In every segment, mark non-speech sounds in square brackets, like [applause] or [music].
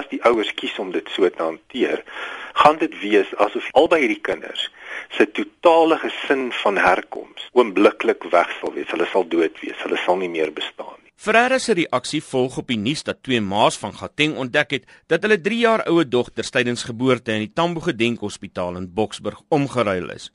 as die ouers kies om dit so te hanteer, gaan dit wees asof albei hierdie kinders se totale gesin van herkoms oombliklik weg sal wees. Hulle sal dood wees. Hulle sal nie meer bestaan nie. Ferreira se reaksie volg op die nuus dat twee ma's van Gauteng ontdek het dat hulle 3 jaar oue dogter tydens geboorte in die Tambo Gedenk Hospitaal in Boksburg omgeruil is.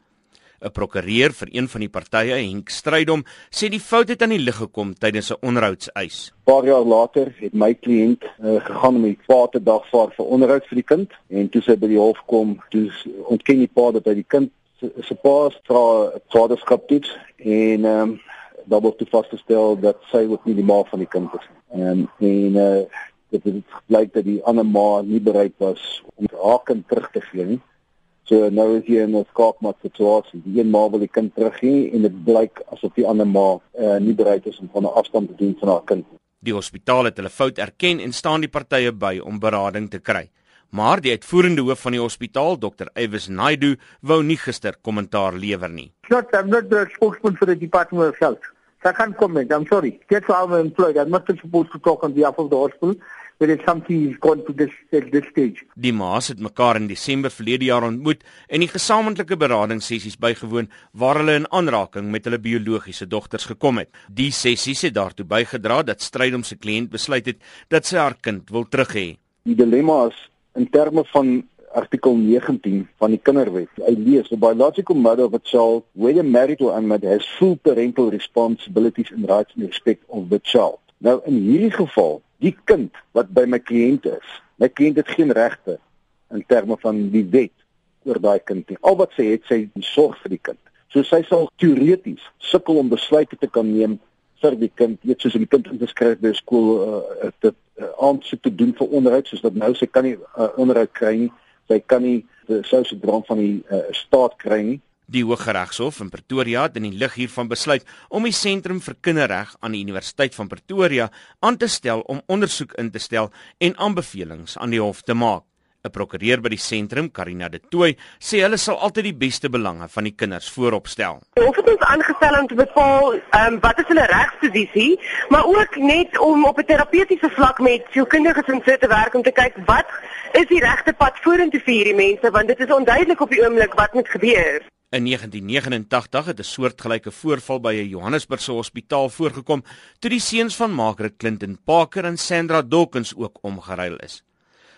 'n Prokureur vir een van die partye, Henk Strydom, sê die fout het aan die lig gekom tydens 'n onderhoudseis. 'n Paar jaar later het my kliënt uh, gegaan om die vader dagvaar vir onderhoud vir die kind en toe sy by die hof kom, toe ontken die pa dat hy die kind se pa vra vaderskap toets en ehm um, daar word toe vasgestel dat sy ook nie die ma van die kind is nie. Um, en eh uh, dit het gebleik dat die ander ma nie bereid was om haar kind terug te gee nie. So nou is jy in 'n skaakmat situasie. Die een ma wil die kind teruggee en dit blyk asof die ander ma uh, nie bereid is om van 'n afstand te doen van haar kind. Die hospitaal het hulle fout erken en staan die partye by om berading te kry. Maar die uitvoerende hoof van die hospitaal, Dr. Evis Naidu, wou nie gister kommentaar lewer nie. Not I'm not the spokesman for the Department of Health. So I can't comment. I'm sorry. That's how I'm employed. I'm not supposed to talk on behalf of the hospital but it's something is gone to this at this stage. Die ma's het mekaar in Desember verlede jaar ontmoet en die gesamentlike beradingssessies bygewoon waar hulle in aanraking met hulle biologiese dogters gekom het. Die sessies het daartoe bygedra dat Strydom se kliënt besluit het dat sy haar kind wil terug hê. Die dilemma is in terme van artikel 19 van die kinderwet. Hy lees the biological mother of a child whether married or unmarried has full parental responsibilities and rights in respect of the child. Nou in hierdie geval die kind wat by my kliënt is, my kliënt het geen regte in terme van die wet oor daai kind nie. Al wat sy het, sy sorg vir die kind. So sy sal teoreties sukkel om besluite te kan neem vir die kind, weet soos om die kind in te skryf by skool uh, te uh, aansoek te doen vir onderhoud soos dat nou sy kan nie uh, onderhoud kry nie. Sy kan nie die sosiale drank van die uh, staat kry nie. Die Hooggeregshof in Pretoria het in die lig hiervan besluit om die Sentrum vir Kinderreg aan die Universiteit van Pretoria aan te stel om ondersoek in te stel en aanbevelings aan die hof te maak. 'n Prokureur by die sentrum, Karina de Tooy, sê hulle sal altyd die beste belange van die kinders voorop stel. Die hof het ons aangestel om te bepaal um, wat is hulle regsposisie, maar ook net om op 'n terapeutiese vlak met sielkundiges in sit te werk om te kyk wat is die regte pad vorentoe vir hierdie mense want dit is onduidelik op die oomblik wat moet gebeur. In 1989 het 'n soortgelyke voorval by 'n Johannesburgse hospitaal voorgekom toe die seuns van Margaret Clinton Parker en Sandra Dawkins ook omgeruil is.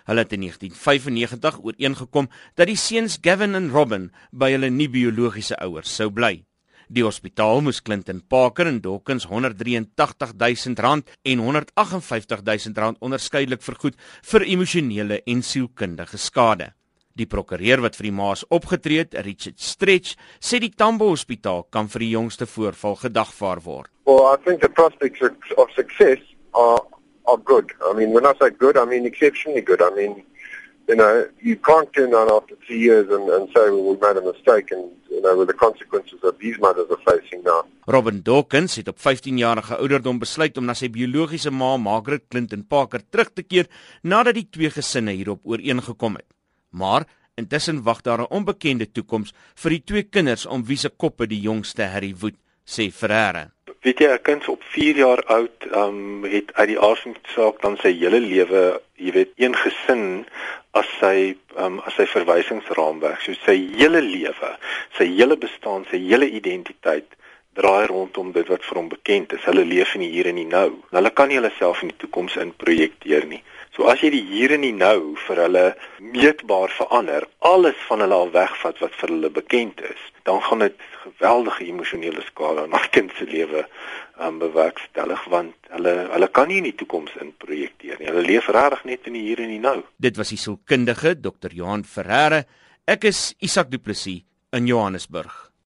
Hulle het in 1995 ooreengekom dat die seuns Gavin en Robin by hulle nie biologiese ouers sou bly. Die hospitaal moes Clinton Parker en Dawkins 183 000 rand en 158 000 rand onderskeidelik vergoed vir emosionele en sielkundige skade. Die prokureur wat vir die maas opgetree het, Richard Stretch, sê die Tambo Hospitaal kan vir die jongste voorval gedagvaar word. Well, I think the prospects of success are are good. I mean, when I say good, I mean exceptionally good. I mean, you know, you can't turn around after three years and, and say, well, we made a mistake and, you know, with the consequences that these mothers are facing now. Robin Dawkins het op 15-jarige ouderdom besluit om na sy biologiese ma, Margaret Clinton Parker, terug te keer nadat die twee gesinne hierop ooreengekom het maar intussen wag daar 'n onbekende toekoms vir die twee kinders om wie se koppe die jongste Harry woed, sê Ferreira. Weet jy, 'n kind op 4 jaar oud, um, het uit die aardsaak dan sy hele lewe, jy weet, een gesin as sy um, as sy verwysingsraamwerk, so sy hele lewe, sy hele bestaan, sy hele identiteit draai rondom dit wat vir hom bekend is. Hulle leef in die hier en die nou. Hulle kan nie hulle self in die toekoms inprojekteer nie. So as jy die hier en die nou vir hulle meetbaar verander, alles van hulle al wegvat wat vir hulle bekend is, dan gaan dit geweldige emosionele skade aan 'n [laughs] kind se lewe um, bewerkstellig want hulle hulle kan nie in die toekoms in projekteer nie. Hulle leef regtig net in die hier en die nou. Dit was die sielkundige Dr. Johan Ferreira. Ek is Isak Du Plessis in Johannesburg.